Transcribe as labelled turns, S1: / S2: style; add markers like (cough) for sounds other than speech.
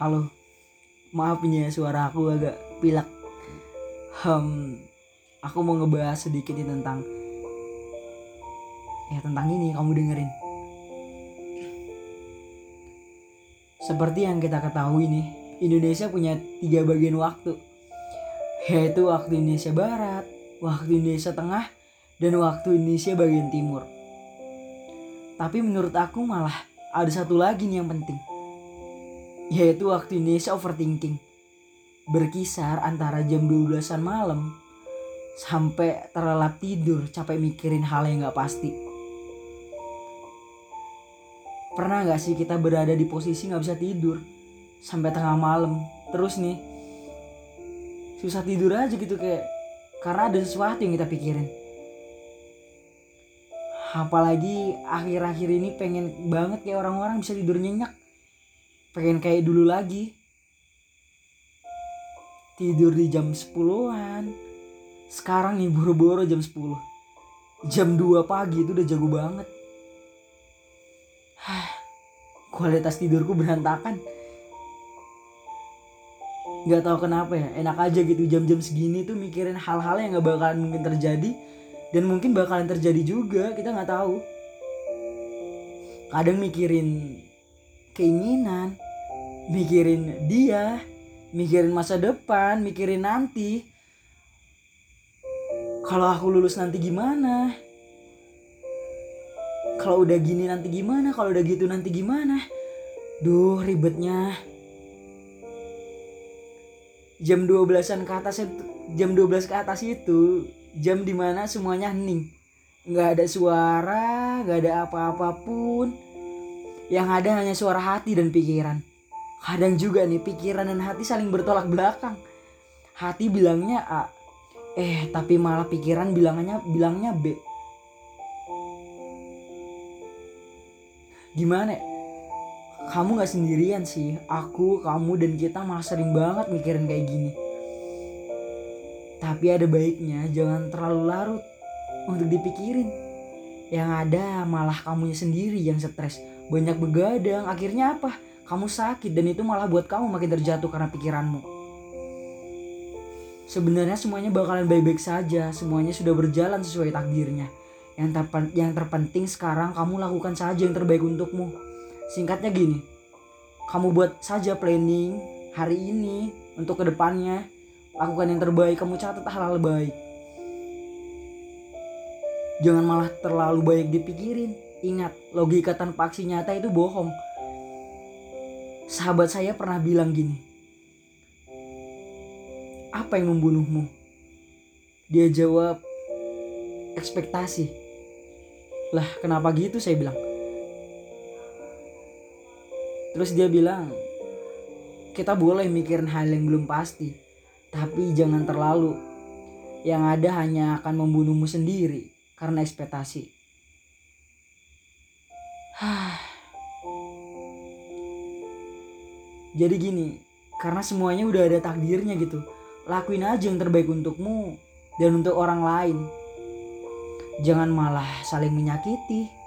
S1: Halo, maaf ya suara aku agak pilek. Hmm, aku mau ngebahas sedikit nih tentang ya tentang ini kamu dengerin. Seperti yang kita ketahui nih, Indonesia punya tiga bagian waktu, yaitu waktu Indonesia Barat, waktu Indonesia Tengah, dan waktu Indonesia bagian Timur. Tapi menurut aku malah ada satu lagi nih yang penting, yaitu waktu Indonesia overthinking. Berkisar antara jam 12-an malam sampai terlelap tidur capek mikirin hal yang gak pasti. Pernah gak sih kita berada di posisi gak bisa tidur sampai tengah malam terus nih susah tidur aja gitu kayak karena ada sesuatu yang kita pikirin. Apalagi akhir-akhir ini pengen banget kayak orang-orang bisa tidur nyenyak. Pengen kayak dulu lagi. Tidur di jam 10-an sekarang nih buru-buru jam 10 jam 2 pagi itu udah jago banget. (sighs) Kualitas tidurku berantakan. Nggak tahu kenapa ya enak aja gitu jam-jam segini tuh mikirin hal-hal yang nggak bakalan mungkin terjadi dan mungkin bakalan terjadi juga kita nggak tahu kadang mikirin keinginan, mikirin dia, mikirin masa depan, mikirin nanti. Kalau aku lulus nanti gimana? Kalau udah gini nanti gimana? Kalau udah gitu nanti gimana? Duh, ribetnya. Jam 12-an ke atas itu, jam 12 ke atas itu jam di mana semuanya hening. Nggak ada suara, nggak ada apa-apapun yang ada hanya suara hati dan pikiran. Kadang juga nih pikiran dan hati saling bertolak belakang. Hati bilangnya A, eh tapi malah pikiran bilangnya bilangnya B. Gimana? Kamu gak sendirian sih. Aku, kamu dan kita malah sering banget mikirin kayak gini. Tapi ada baiknya jangan terlalu larut untuk dipikirin. Yang ada malah kamunya sendiri yang stres. Banyak begadang akhirnya apa? Kamu sakit dan itu malah buat kamu makin terjatuh karena pikiranmu. Sebenarnya semuanya bakalan baik-baik saja. Semuanya sudah berjalan sesuai takdirnya. Yang, terpen yang terpenting sekarang kamu lakukan saja yang terbaik untukmu. Singkatnya gini kamu buat saja planning hari ini untuk ke depannya lakukan yang terbaik kamu catat hal-hal baik jangan malah terlalu banyak dipikirin Ingat, logika tanpa aksi nyata itu bohong. Sahabat saya pernah bilang gini. Apa yang membunuhmu? Dia jawab, ekspektasi. Lah, kenapa gitu saya bilang? Terus dia bilang, kita boleh mikirin hal yang belum pasti, tapi jangan terlalu. Yang ada hanya akan membunuhmu sendiri karena ekspektasi. (sighs) Jadi gini, karena semuanya udah ada takdirnya gitu. Lakuin aja yang terbaik untukmu dan untuk orang lain. Jangan malah saling menyakiti.